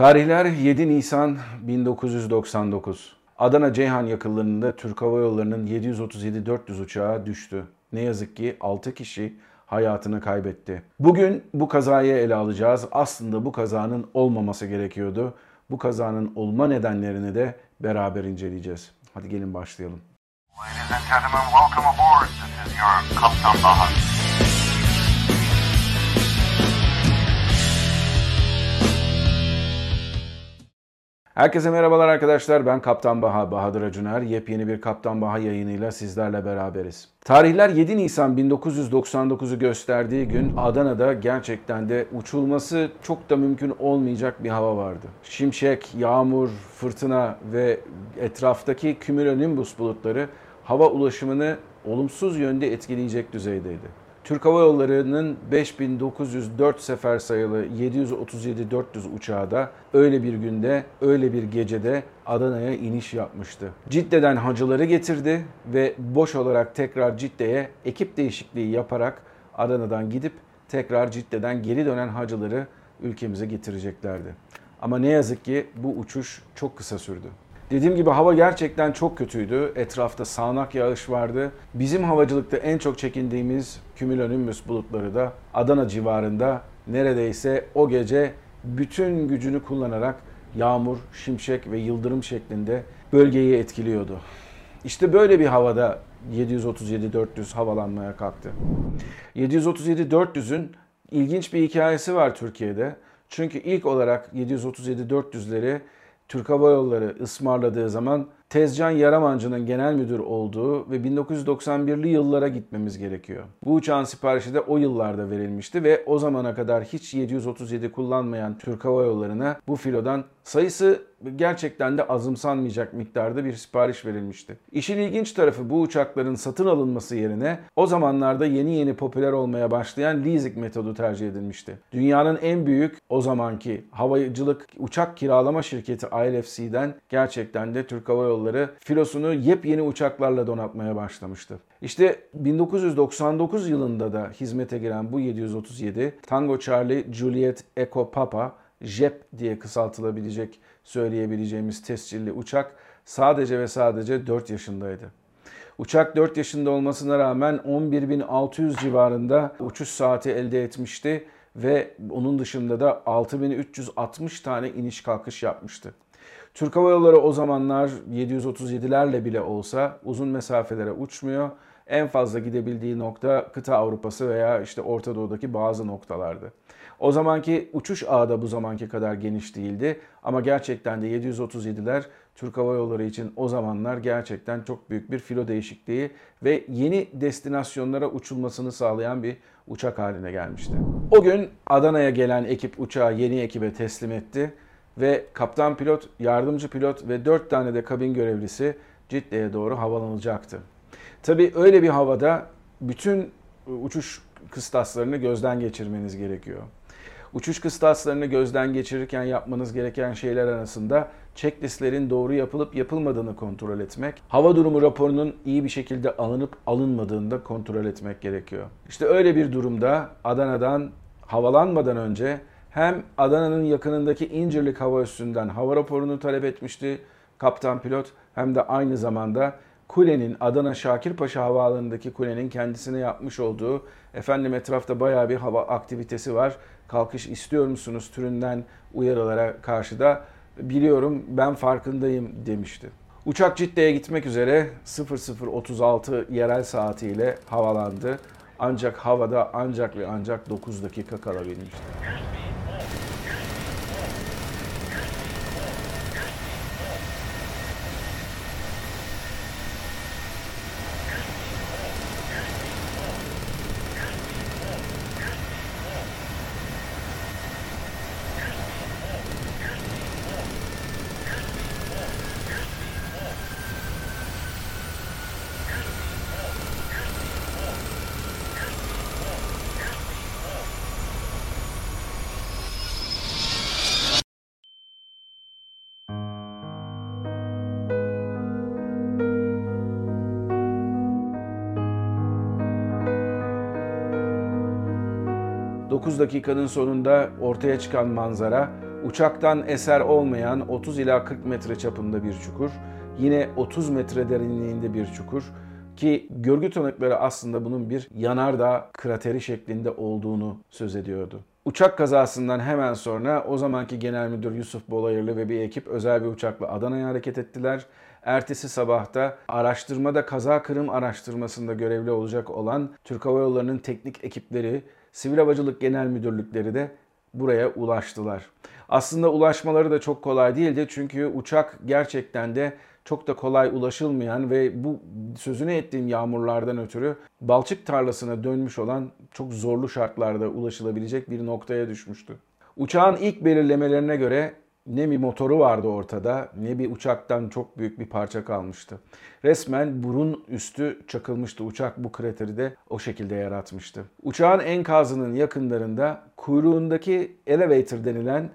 Tarihler 7 Nisan 1999. Adana Ceyhan yakınlarında Türk Hava Yolları'nın 737-400 uçağı düştü. Ne yazık ki 6 kişi hayatını kaybetti. Bugün bu kazayı ele alacağız. Aslında bu kazanın olmaması gerekiyordu. Bu kazanın olma nedenlerini de beraber inceleyeceğiz. Hadi gelin başlayalım. Ladies and gentlemen, welcome aboard. This is your Kaptan Bahar. Herkese merhabalar arkadaşlar. Ben Kaptan Baha, Bahadır Acuner. Yepyeni bir Kaptan Baha yayınıyla sizlerle beraberiz. Tarihler 7 Nisan 1999'u gösterdiği gün Adana'da gerçekten de uçulması çok da mümkün olmayacak bir hava vardı. Şimşek, yağmur, fırtına ve etraftaki kümülonimbus bulutları hava ulaşımını olumsuz yönde etkileyecek düzeydeydi. Türk Hava Yolları'nın 5904 sefer sayılı 737-400 uçağı da öyle bir günde, öyle bir gecede Adana'ya iniş yapmıştı. Cidde'den hacıları getirdi ve boş olarak tekrar Cidde'ye ekip değişikliği yaparak Adana'dan gidip tekrar Cidde'den geri dönen hacıları ülkemize getireceklerdi. Ama ne yazık ki bu uçuş çok kısa sürdü. Dediğim gibi hava gerçekten çok kötüydü. Etrafta sağanak yağış vardı. Bizim havacılıkta en çok çekindiğimiz kümülonimbus bulutları da Adana civarında neredeyse o gece bütün gücünü kullanarak yağmur, şimşek ve yıldırım şeklinde bölgeyi etkiliyordu. İşte böyle bir havada 737-400 havalanmaya kalktı. 737-400'ün ilginç bir hikayesi var Türkiye'de. Çünkü ilk olarak 737-400'leri Türk Hava Yolları ısmarladığı zaman Tezcan Yaramancı'nın genel müdür olduğu ve 1991'li yıllara gitmemiz gerekiyor. Bu uçağın siparişi de o yıllarda verilmişti ve o zamana kadar hiç 737 kullanmayan Türk Hava Yolları'na bu filodan sayısı gerçekten de azımsanmayacak miktarda bir sipariş verilmişti. İşin ilginç tarafı bu uçakların satın alınması yerine o zamanlarda yeni yeni popüler olmaya başlayan leasing metodu tercih edilmişti. Dünyanın en büyük o zamanki havacılık uçak kiralama şirketi ILFC'den gerçekten de Türk Hava Yolları filosunu yepyeni uçaklarla donatmaya başlamıştı. İşte 1999 yılında da hizmete giren bu 737 Tango Charlie Juliet Echo Papa JEP diye kısaltılabilecek söyleyebileceğimiz tescilli uçak sadece ve sadece 4 yaşındaydı. Uçak 4 yaşında olmasına rağmen 11.600 civarında uçuş saati elde etmişti ve onun dışında da 6360 tane iniş kalkış yapmıştı. Türk Hava Yolları o zamanlar 737'lerle bile olsa uzun mesafelere uçmuyor. En fazla gidebildiği nokta kıta Avrupası veya işte Orta Doğu'daki bazı noktalardı. O zamanki uçuş ağı da bu zamanki kadar geniş değildi. Ama gerçekten de 737'ler Türk Hava Yolları için o zamanlar gerçekten çok büyük bir filo değişikliği ve yeni destinasyonlara uçulmasını sağlayan bir uçak haline gelmişti. O gün Adana'ya gelen ekip uçağı yeni ekibe teslim etti ve kaptan pilot, yardımcı pilot ve 4 tane de kabin görevlisi Cidde'ye doğru havalanacaktı. Tabi öyle bir havada bütün uçuş kıstaslarını gözden geçirmeniz gerekiyor. Uçuş kıstaslarını gözden geçirirken yapmanız gereken şeyler arasında checklistlerin doğru yapılıp yapılmadığını kontrol etmek, hava durumu raporunun iyi bir şekilde alınıp alınmadığını da kontrol etmek gerekiyor. İşte öyle bir durumda Adana'dan havalanmadan önce hem Adana'nın yakınındaki İncirlik Hava Üssü'nden hava raporunu talep etmişti kaptan pilot hem de aynı zamanda kulenin Adana Şakirpaşa Havaalanı'ndaki kulenin kendisine yapmış olduğu efendim etrafta bayağı bir hava aktivitesi var. Kalkış istiyor musunuz türünden uyarılara karşı da biliyorum ben farkındayım demişti. Uçak Cidde'ye gitmek üzere 0036 yerel saatiyle havalandı. Ancak havada ancak ve ancak 9 dakika kalabilmişti. 9 dakikanın sonunda ortaya çıkan manzara Uçaktan eser olmayan 30 ila 40 metre çapında bir çukur, yine 30 metre derinliğinde bir çukur ki görgü tanıkları aslında bunun bir yanardağ krateri şeklinde olduğunu söz ediyordu. Uçak kazasından hemen sonra o zamanki Genel Müdür Yusuf Bolayırlı ve bir ekip özel bir uçakla Adana'ya hareket ettiler. Ertesi sabahta araştırmada kaza kırım araştırmasında görevli olacak olan Türk Hava Yolları'nın teknik ekipleri, Sivil Havacılık Genel Müdürlükleri de buraya ulaştılar. Aslında ulaşmaları da çok kolay değildi çünkü uçak gerçekten de çok da kolay ulaşılmayan ve bu sözünü ettiğim yağmurlardan ötürü balçık tarlasına dönmüş olan çok zorlu şartlarda ulaşılabilecek bir noktaya düşmüştü. Uçağın ilk belirlemelerine göre ne bir motoru vardı ortada ne bir uçaktan çok büyük bir parça kalmıştı. Resmen burun üstü çakılmıştı. Uçak bu krateri de o şekilde yaratmıştı. Uçağın enkazının yakınlarında kuyruğundaki elevator denilen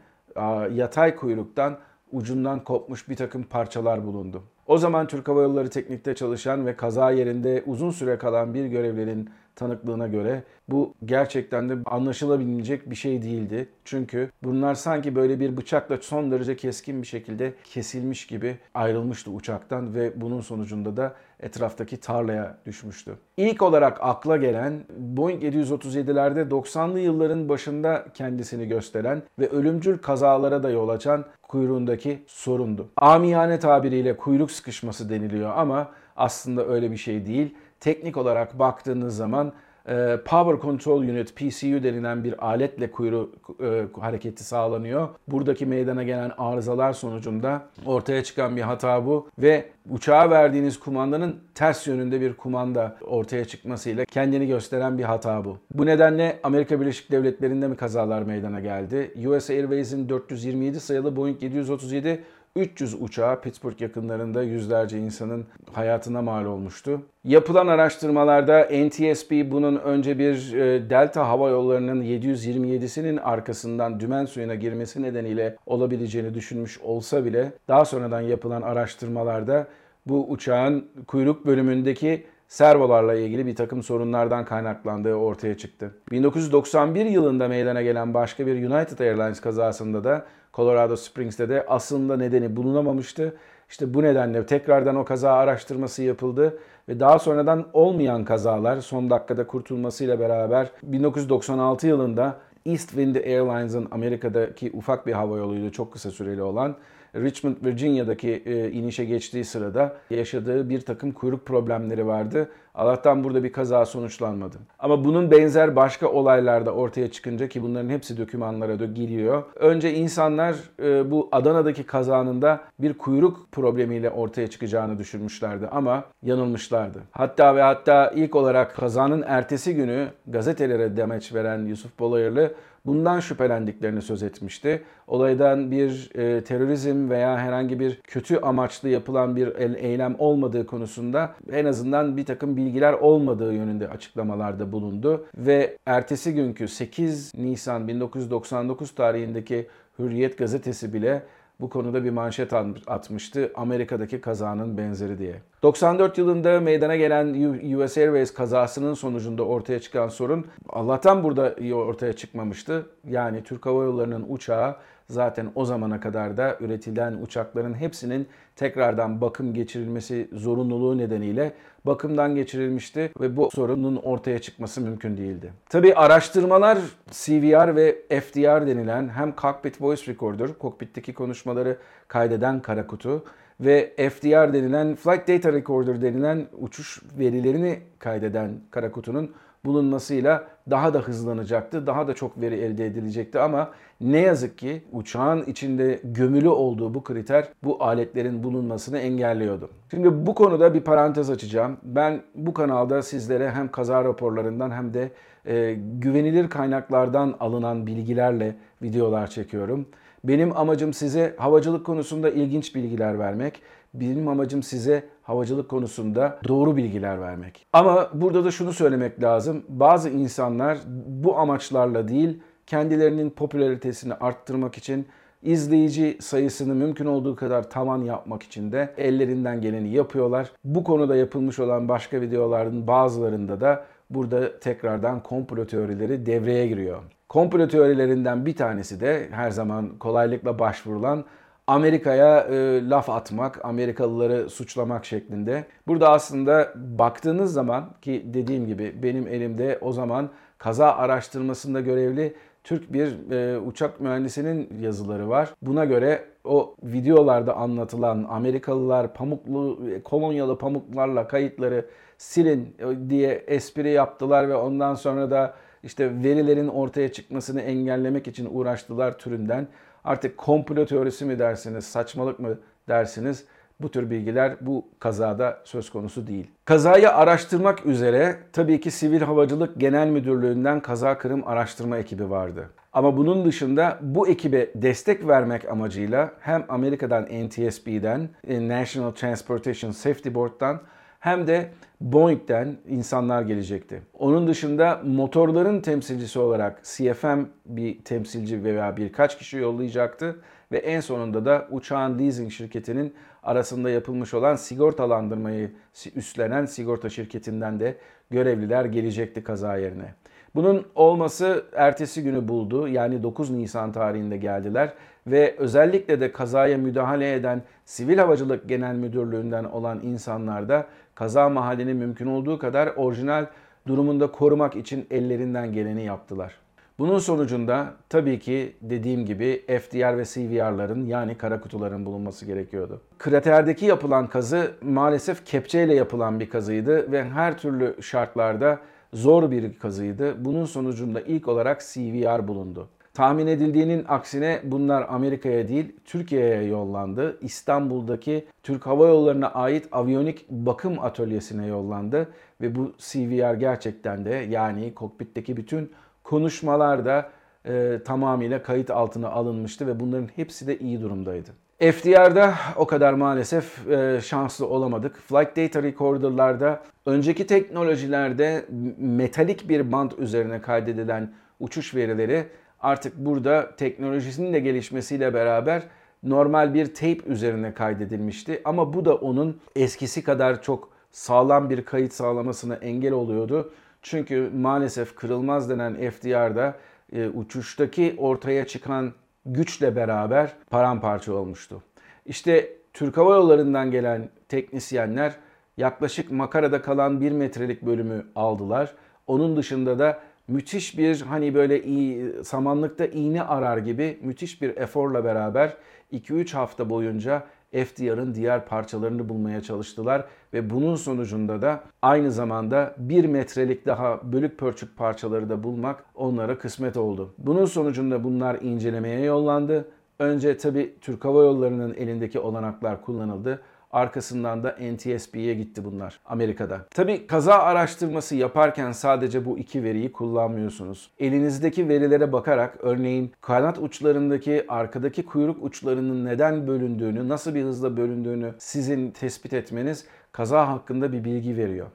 yatay kuyruktan ucundan kopmuş bir takım parçalar bulundu. O zaman Türk Hava Yolları Teknik'te çalışan ve kaza yerinde uzun süre kalan bir görevlinin tanıklığına göre bu gerçekten de anlaşılabilecek bir şey değildi. Çünkü bunlar sanki böyle bir bıçakla son derece keskin bir şekilde kesilmiş gibi ayrılmıştı uçaktan ve bunun sonucunda da etraftaki tarlaya düşmüştü. İlk olarak akla gelen Boeing 737'lerde 90'lı yılların başında kendisini gösteren ve ölümcül kazalara da yol açan kuyruğundaki sorundu. Amiyane tabiriyle kuyruk sıkışması deniliyor ama aslında öyle bir şey değil. Teknik olarak baktığınız zaman e, Power Control Unit PCU denilen bir aletle kuyruğu e, hareketi sağlanıyor. Buradaki meydana gelen arızalar sonucunda ortaya çıkan bir hata bu ve uçağa verdiğiniz kumandanın ters yönünde bir kumanda ortaya çıkmasıyla kendini gösteren bir hata bu. Bu nedenle Amerika Birleşik Devletleri'nde mi kazalar meydana geldi? US Airways'in 427 sayılı Boeing 737 300 uçağı Pittsburgh yakınlarında yüzlerce insanın hayatına mal olmuştu. Yapılan araştırmalarda NTSB bunun önce bir e, Delta Hava Yolları'nın 727'sinin arkasından dümen suyuna girmesi nedeniyle olabileceğini düşünmüş olsa bile daha sonradan yapılan araştırmalarda bu uçağın kuyruk bölümündeki servolarla ilgili bir takım sorunlardan kaynaklandığı ortaya çıktı. 1991 yılında meydana gelen başka bir United Airlines kazasında da Colorado Springs'te de aslında nedeni bulunamamıştı. İşte bu nedenle tekrardan o kaza araştırması yapıldı ve daha sonradan olmayan kazalar son dakikada kurtulmasıyla beraber 1996 yılında East Wind Airlines'ın Amerika'daki ufak bir hava yoluydu çok kısa süreli olan Richmond, Virginia'daki e, inişe geçtiği sırada yaşadığı bir takım kuyruk problemleri vardı. Allah'tan burada bir kaza sonuçlanmadı. Ama bunun benzer başka olaylarda ortaya çıkınca ki bunların hepsi dokümanlara da giriyor. Önce insanlar e, bu Adana'daki kazanın da bir kuyruk problemiyle ortaya çıkacağını düşünmüşlerdi ama yanılmışlardı. Hatta ve hatta ilk olarak kazanın ertesi günü gazetelere demeç veren Yusuf Bolayırlı bundan şüphelendiklerini söz etmişti. Olaydan bir e, terörizm veya herhangi bir kötü amaçlı yapılan bir eylem olmadığı konusunda en azından bir takım bilgiler olmadığı yönünde açıklamalarda bulundu ve ertesi günkü 8 Nisan 1999 tarihindeki Hürriyet gazetesi bile bu konuda bir manşet atmıştı. Amerika'daki kazanın benzeri diye. 94 yılında meydana gelen US Airways kazasının sonucunda ortaya çıkan sorun Allah'tan burada ortaya çıkmamıştı. Yani Türk Hava Yolları'nın uçağı zaten o zamana kadar da üretilen uçakların hepsinin tekrardan bakım geçirilmesi zorunluluğu nedeniyle bakımdan geçirilmişti ve bu sorunun ortaya çıkması mümkün değildi. Tabi araştırmalar CVR ve FDR denilen hem Cockpit Voice Recorder, kokpitteki konuşmaları kaydeden kara kutu ve FDR denilen Flight Data Recorder denilen uçuş verilerini kaydeden kara kutunun bulunmasıyla daha da hızlanacaktı, daha da çok veri elde edilecekti ama ne yazık ki uçağın içinde gömülü olduğu bu kriter bu aletlerin bulunmasını engelliyordu. Şimdi bu konuda bir parantez açacağım. Ben bu kanalda sizlere hem kaza raporlarından hem de e, güvenilir kaynaklardan alınan bilgilerle videolar çekiyorum. Benim amacım size havacılık konusunda ilginç bilgiler vermek. Benim amacım size havacılık konusunda doğru bilgiler vermek. Ama burada da şunu söylemek lazım. Bazı insanlar bu amaçlarla değil, kendilerinin popülaritesini arttırmak için izleyici sayısını mümkün olduğu kadar tavan yapmak için de ellerinden geleni yapıyorlar. Bu konuda yapılmış olan başka videoların bazılarında da burada tekrardan komplo teorileri devreye giriyor. Komplo teorilerinden bir tanesi de her zaman kolaylıkla başvurulan Amerika'ya e, laf atmak, Amerikalıları suçlamak şeklinde. Burada aslında baktığınız zaman ki dediğim gibi benim elimde o zaman kaza araştırmasında görevli Türk bir e, uçak mühendisinin yazıları var. Buna göre o videolarda anlatılan Amerikalılar pamuklu kolonyalı pamuklarla kayıtları silin e, diye espri yaptılar ve ondan sonra da işte verilerin ortaya çıkmasını engellemek için uğraştılar türünden. Artık komplo teorisi mi dersiniz, saçmalık mı dersiniz? Bu tür bilgiler bu kazada söz konusu değil. Kazayı araştırmak üzere tabii ki Sivil Havacılık Genel Müdürlüğü'nden kaza kırım araştırma ekibi vardı. Ama bunun dışında bu ekibe destek vermek amacıyla hem Amerika'dan NTSB'den, e, National Transportation Safety Board'dan hem de Boeing'den insanlar gelecekti. Onun dışında motorların temsilcisi olarak CFM bir temsilci veya birkaç kişi yollayacaktı ve en sonunda da uçağın leasing şirketinin arasında yapılmış olan sigortalandırmayı üstlenen sigorta şirketinden de görevliler gelecekti kaza yerine. Bunun olması ertesi günü buldu. Yani 9 Nisan tarihinde geldiler ve özellikle de kazaya müdahale eden Sivil Havacılık Genel Müdürlüğü'nden olan insanlar da kaza mahallini mümkün olduğu kadar orijinal durumunda korumak için ellerinden geleni yaptılar. Bunun sonucunda tabii ki dediğim gibi FDR ve CVR'ların yani kara kutuların bulunması gerekiyordu. Kraterdeki yapılan kazı maalesef kepçeyle yapılan bir kazıydı ve her türlü şartlarda zor bir kazıydı. Bunun sonucunda ilk olarak CVR bulundu. Tahmin edildiğinin aksine bunlar Amerika'ya değil Türkiye'ye yollandı. İstanbul'daki Türk Hava Yolları'na ait aviyonik bakım atölyesine yollandı. Ve bu CVR gerçekten de yani kokpitteki bütün konuşmalar da e, tamamıyla kayıt altına alınmıştı ve bunların hepsi de iyi durumdaydı. FDR'da o kadar maalesef e, şanslı olamadık. Flight Data Recorder'larda önceki teknolojilerde metalik bir bant üzerine kaydedilen uçuş verileri artık burada teknolojisinin de gelişmesiyle beraber normal bir tape üzerine kaydedilmişti. Ama bu da onun eskisi kadar çok sağlam bir kayıt sağlamasına engel oluyordu. Çünkü maalesef kırılmaz denen FDR'da e, uçuştaki ortaya çıkan güçle beraber paramparça olmuştu. İşte Türk Hava Yolları'ndan gelen teknisyenler yaklaşık makarada kalan bir metrelik bölümü aldılar. Onun dışında da müthiş bir hani böyle iyi, samanlıkta iğne arar gibi müthiş bir eforla beraber 2-3 hafta boyunca FDR'ın diğer parçalarını bulmaya çalıştılar ve bunun sonucunda da aynı zamanda bir metrelik daha bölük pörçük parçaları da bulmak onlara kısmet oldu. Bunun sonucunda bunlar incelemeye yollandı. Önce tabi Türk Hava Yolları'nın elindeki olanaklar kullanıldı. Arkasından da NTSB'ye gitti bunlar Amerika'da. Tabi kaza araştırması yaparken sadece bu iki veriyi kullanmıyorsunuz. Elinizdeki verilere bakarak örneğin kanat uçlarındaki arkadaki kuyruk uçlarının neden bölündüğünü, nasıl bir hızla bölündüğünü sizin tespit etmeniz kaza hakkında bir bilgi veriyor.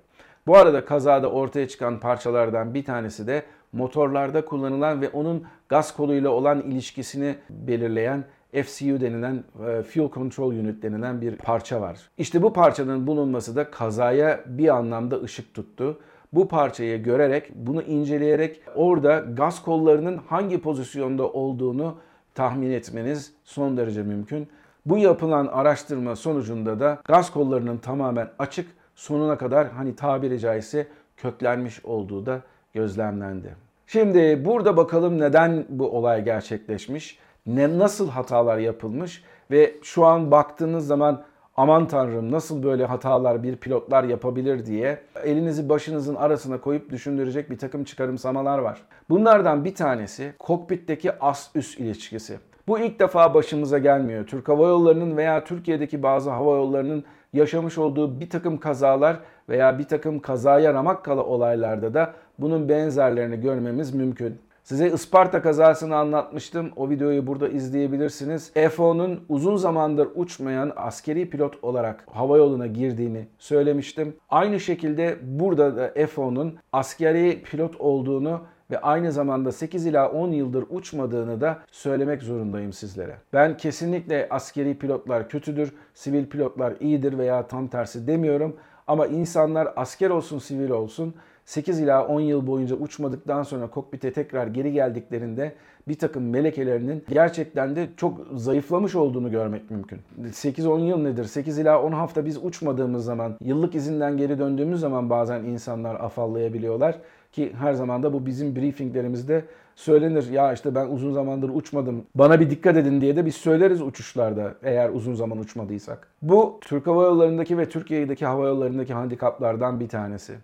Bu arada kazada ortaya çıkan parçalardan bir tanesi de motorlarda kullanılan ve onun gaz koluyla olan ilişkisini belirleyen FCU denilen e, Fuel Control Unit denilen bir parça var. İşte bu parçanın bulunması da kazaya bir anlamda ışık tuttu. Bu parçayı görerek, bunu inceleyerek orada gaz kollarının hangi pozisyonda olduğunu tahmin etmeniz son derece mümkün. Bu yapılan araştırma sonucunda da gaz kollarının tamamen açık sonuna kadar hani tabiri caizse köklenmiş olduğu da gözlemlendi. Şimdi burada bakalım neden bu olay gerçekleşmiş? Ne nasıl hatalar yapılmış ve şu an baktığınız zaman aman tanrım nasıl böyle hatalar bir pilotlar yapabilir diye elinizi başınızın arasına koyup düşündürecek bir takım çıkarımsamalar var. Bunlardan bir tanesi kokpitteki as-üst ilişkisi. Bu ilk defa başımıza gelmiyor. Türk Hava Yolları'nın veya Türkiye'deki bazı hava yollarının yaşamış olduğu bir takım kazalar veya bir takım kazaya ramak kala olaylarda da bunun benzerlerini görmemiz mümkün. Size Isparta kazasını anlatmıştım. O videoyu burada izleyebilirsiniz. FO'nun uzun zamandır uçmayan askeri pilot olarak hava yoluna girdiğini söylemiştim. Aynı şekilde burada da FO'nun askeri pilot olduğunu ve aynı zamanda 8 ila 10 yıldır uçmadığını da söylemek zorundayım sizlere. Ben kesinlikle askeri pilotlar kötüdür, sivil pilotlar iyidir veya tam tersi demiyorum. Ama insanlar asker olsun, sivil olsun 8 ila 10 yıl boyunca uçmadıktan sonra kokpite tekrar geri geldiklerinde bir takım melekelerinin gerçekten de çok zayıflamış olduğunu görmek mümkün. 8-10 yıl nedir? 8 ila 10 hafta biz uçmadığımız zaman, yıllık izinden geri döndüğümüz zaman bazen insanlar afallayabiliyorlar. Ki her zaman da bu bizim briefinglerimizde söylenir. Ya işte ben uzun zamandır uçmadım. Bana bir dikkat edin diye de biz söyleriz uçuşlarda eğer uzun zaman uçmadıysak. Bu Türk Hava Yolları'ndaki ve Türkiye'deki hava yollarındaki handikaplardan bir tanesi.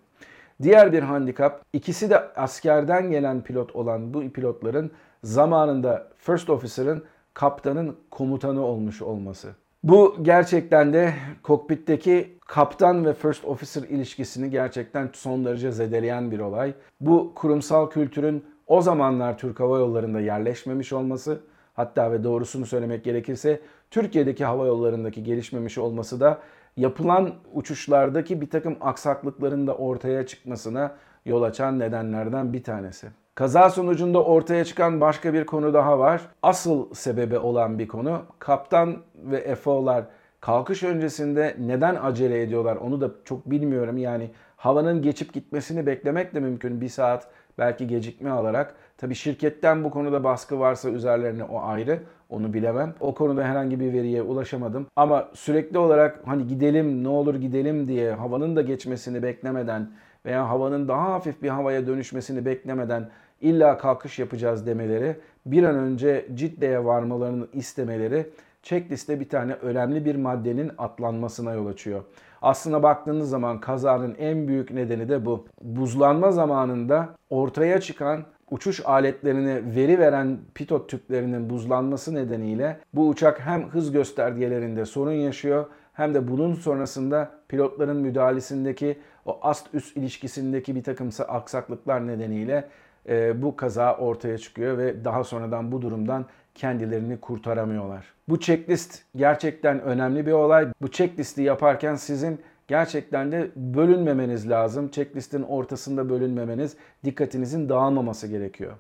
Diğer bir handikap ikisi de askerden gelen pilot olan bu pilotların zamanında first officer'ın kaptanın komutanı olmuş olması. Bu gerçekten de kokpitteki kaptan ve first officer ilişkisini gerçekten son derece zedeleyen bir olay. Bu kurumsal kültürün o zamanlar Türk Hava Yolları'nda yerleşmemiş olması, hatta ve doğrusunu söylemek gerekirse Türkiye'deki hava yollarındaki gelişmemiş olması da yapılan uçuşlardaki bir takım aksaklıkların da ortaya çıkmasına yol açan nedenlerden bir tanesi. Kaza sonucunda ortaya çıkan başka bir konu daha var. Asıl sebebi olan bir konu. Kaptan ve FO'lar kalkış öncesinde neden acele ediyorlar onu da çok bilmiyorum. Yani havanın geçip gitmesini beklemek de mümkün. Bir saat belki gecikme alarak. Tabi şirketten bu konuda baskı varsa üzerlerine o ayrı. Onu bilemem. O konuda herhangi bir veriye ulaşamadım. Ama sürekli olarak hani gidelim ne olur gidelim diye havanın da geçmesini beklemeden veya havanın daha hafif bir havaya dönüşmesini beklemeden illa kalkış yapacağız demeleri, bir an önce Cidde'ye varmalarını istemeleri checkliste bir tane önemli bir maddenin atlanmasına yol açıyor. Aslına baktığınız zaman kazanın en büyük nedeni de bu. Buzlanma zamanında ortaya çıkan uçuş aletlerine veri veren pitot tüplerinin buzlanması nedeniyle bu uçak hem hız göstergelerinde sorun yaşıyor hem de bunun sonrasında pilotların müdahalesindeki o ast üst ilişkisindeki bir takım aksaklıklar nedeniyle e, bu kaza ortaya çıkıyor ve daha sonradan bu durumdan kendilerini kurtaramıyorlar. Bu checklist gerçekten önemli bir olay. Bu checklisti yaparken sizin gerçekten de bölünmemeniz lazım. Checklistin ortasında bölünmemeniz, dikkatinizin dağılmaması gerekiyor.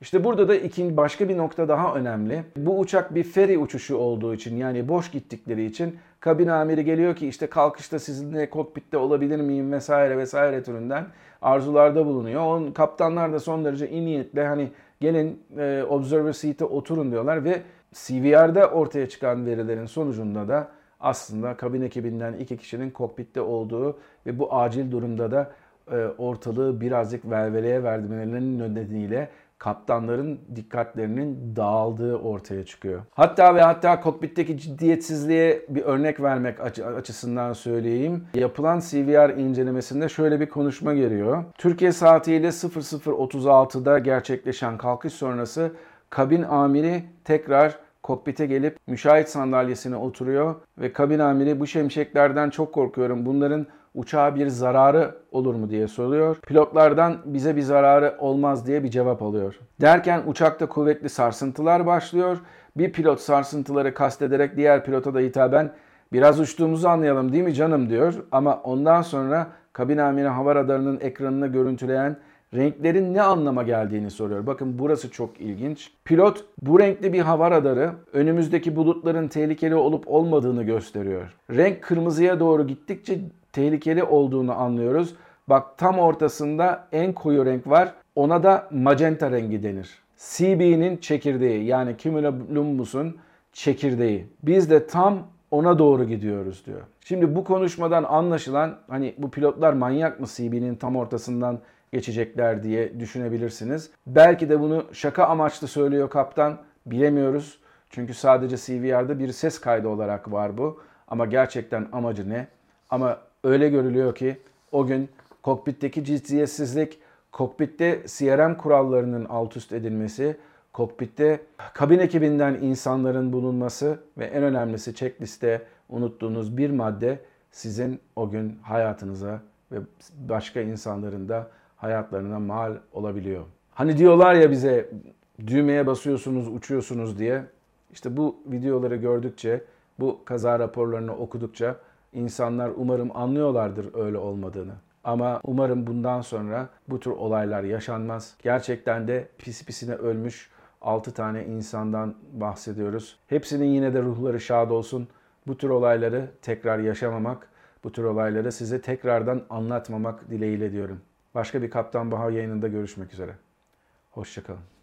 İşte burada da ikinci başka bir nokta daha önemli. Bu uçak bir ferry uçuşu olduğu için yani boş gittikleri için kabin amiri geliyor ki işte kalkışta sizinle kokpitte olabilir miyim vesaire vesaire türünden arzularda bulunuyor. Onun kaptanlar da son derece iyi niyetle hani gelin e, observer seat'e oturun diyorlar ve CVR'da ortaya çıkan verilerin sonucunda da aslında kabin ekibinden iki kişinin kokpitte olduğu ve bu acil durumda da e, ortalığı birazcık velveleye vermelerinin nedeniyle kaptanların dikkatlerinin dağıldığı ortaya çıkıyor. Hatta ve hatta kokpitteki ciddiyetsizliğe bir örnek vermek açısından söyleyeyim. Yapılan CVR incelemesinde şöyle bir konuşma geliyor. Türkiye saatiyle 00.36'da gerçekleşen kalkış sonrası kabin amiri tekrar kokpite gelip müşahit sandalyesine oturuyor ve kabin amiri bu şemşeklerden çok korkuyorum. Bunların uçağa bir zararı olur mu diye soruyor. Pilotlardan bize bir zararı olmaz diye bir cevap alıyor. Derken uçakta kuvvetli sarsıntılar başlıyor. Bir pilot sarsıntıları kastederek diğer pilota da hitaben biraz uçtuğumuzu anlayalım değil mi canım diyor. Ama ondan sonra kabin amiri hava radarının ekranını görüntüleyen renklerin ne anlama geldiğini soruyor. Bakın burası çok ilginç. Pilot bu renkli bir hava radarı önümüzdeki bulutların tehlikeli olup olmadığını gösteriyor. Renk kırmızıya doğru gittikçe tehlikeli olduğunu anlıyoruz. Bak tam ortasında en koyu renk var. Ona da magenta rengi denir. CB'nin çekirdeği yani cumulonimbus'un çekirdeği. Biz de tam ona doğru gidiyoruz diyor. Şimdi bu konuşmadan anlaşılan hani bu pilotlar manyak mı CB'nin tam ortasından geçecekler diye düşünebilirsiniz. Belki de bunu şaka amaçlı söylüyor kaptan. Bilemiyoruz. Çünkü sadece CVR'da bir ses kaydı olarak var bu. Ama gerçekten amacı ne? Ama öyle görülüyor ki o gün kokpitteki ciddiyetsizlik, kokpitte CRM kurallarının alt üst edilmesi, kokpitte kabin ekibinden insanların bulunması ve en önemlisi checkliste unuttuğunuz bir madde sizin o gün hayatınıza ve başka insanların da hayatlarına mal olabiliyor. Hani diyorlar ya bize düğmeye basıyorsunuz, uçuyorsunuz diye. İşte bu videoları gördükçe, bu kaza raporlarını okudukça insanlar umarım anlıyorlardır öyle olmadığını. Ama umarım bundan sonra bu tür olaylar yaşanmaz. Gerçekten de pis pisine ölmüş 6 tane insandan bahsediyoruz. Hepsinin yine de ruhları şad olsun. Bu tür olayları tekrar yaşamamak, bu tür olayları size tekrardan anlatmamak dileğiyle diyorum. Başka bir Kaptan Baha yayınında görüşmek üzere. Hoşçakalın.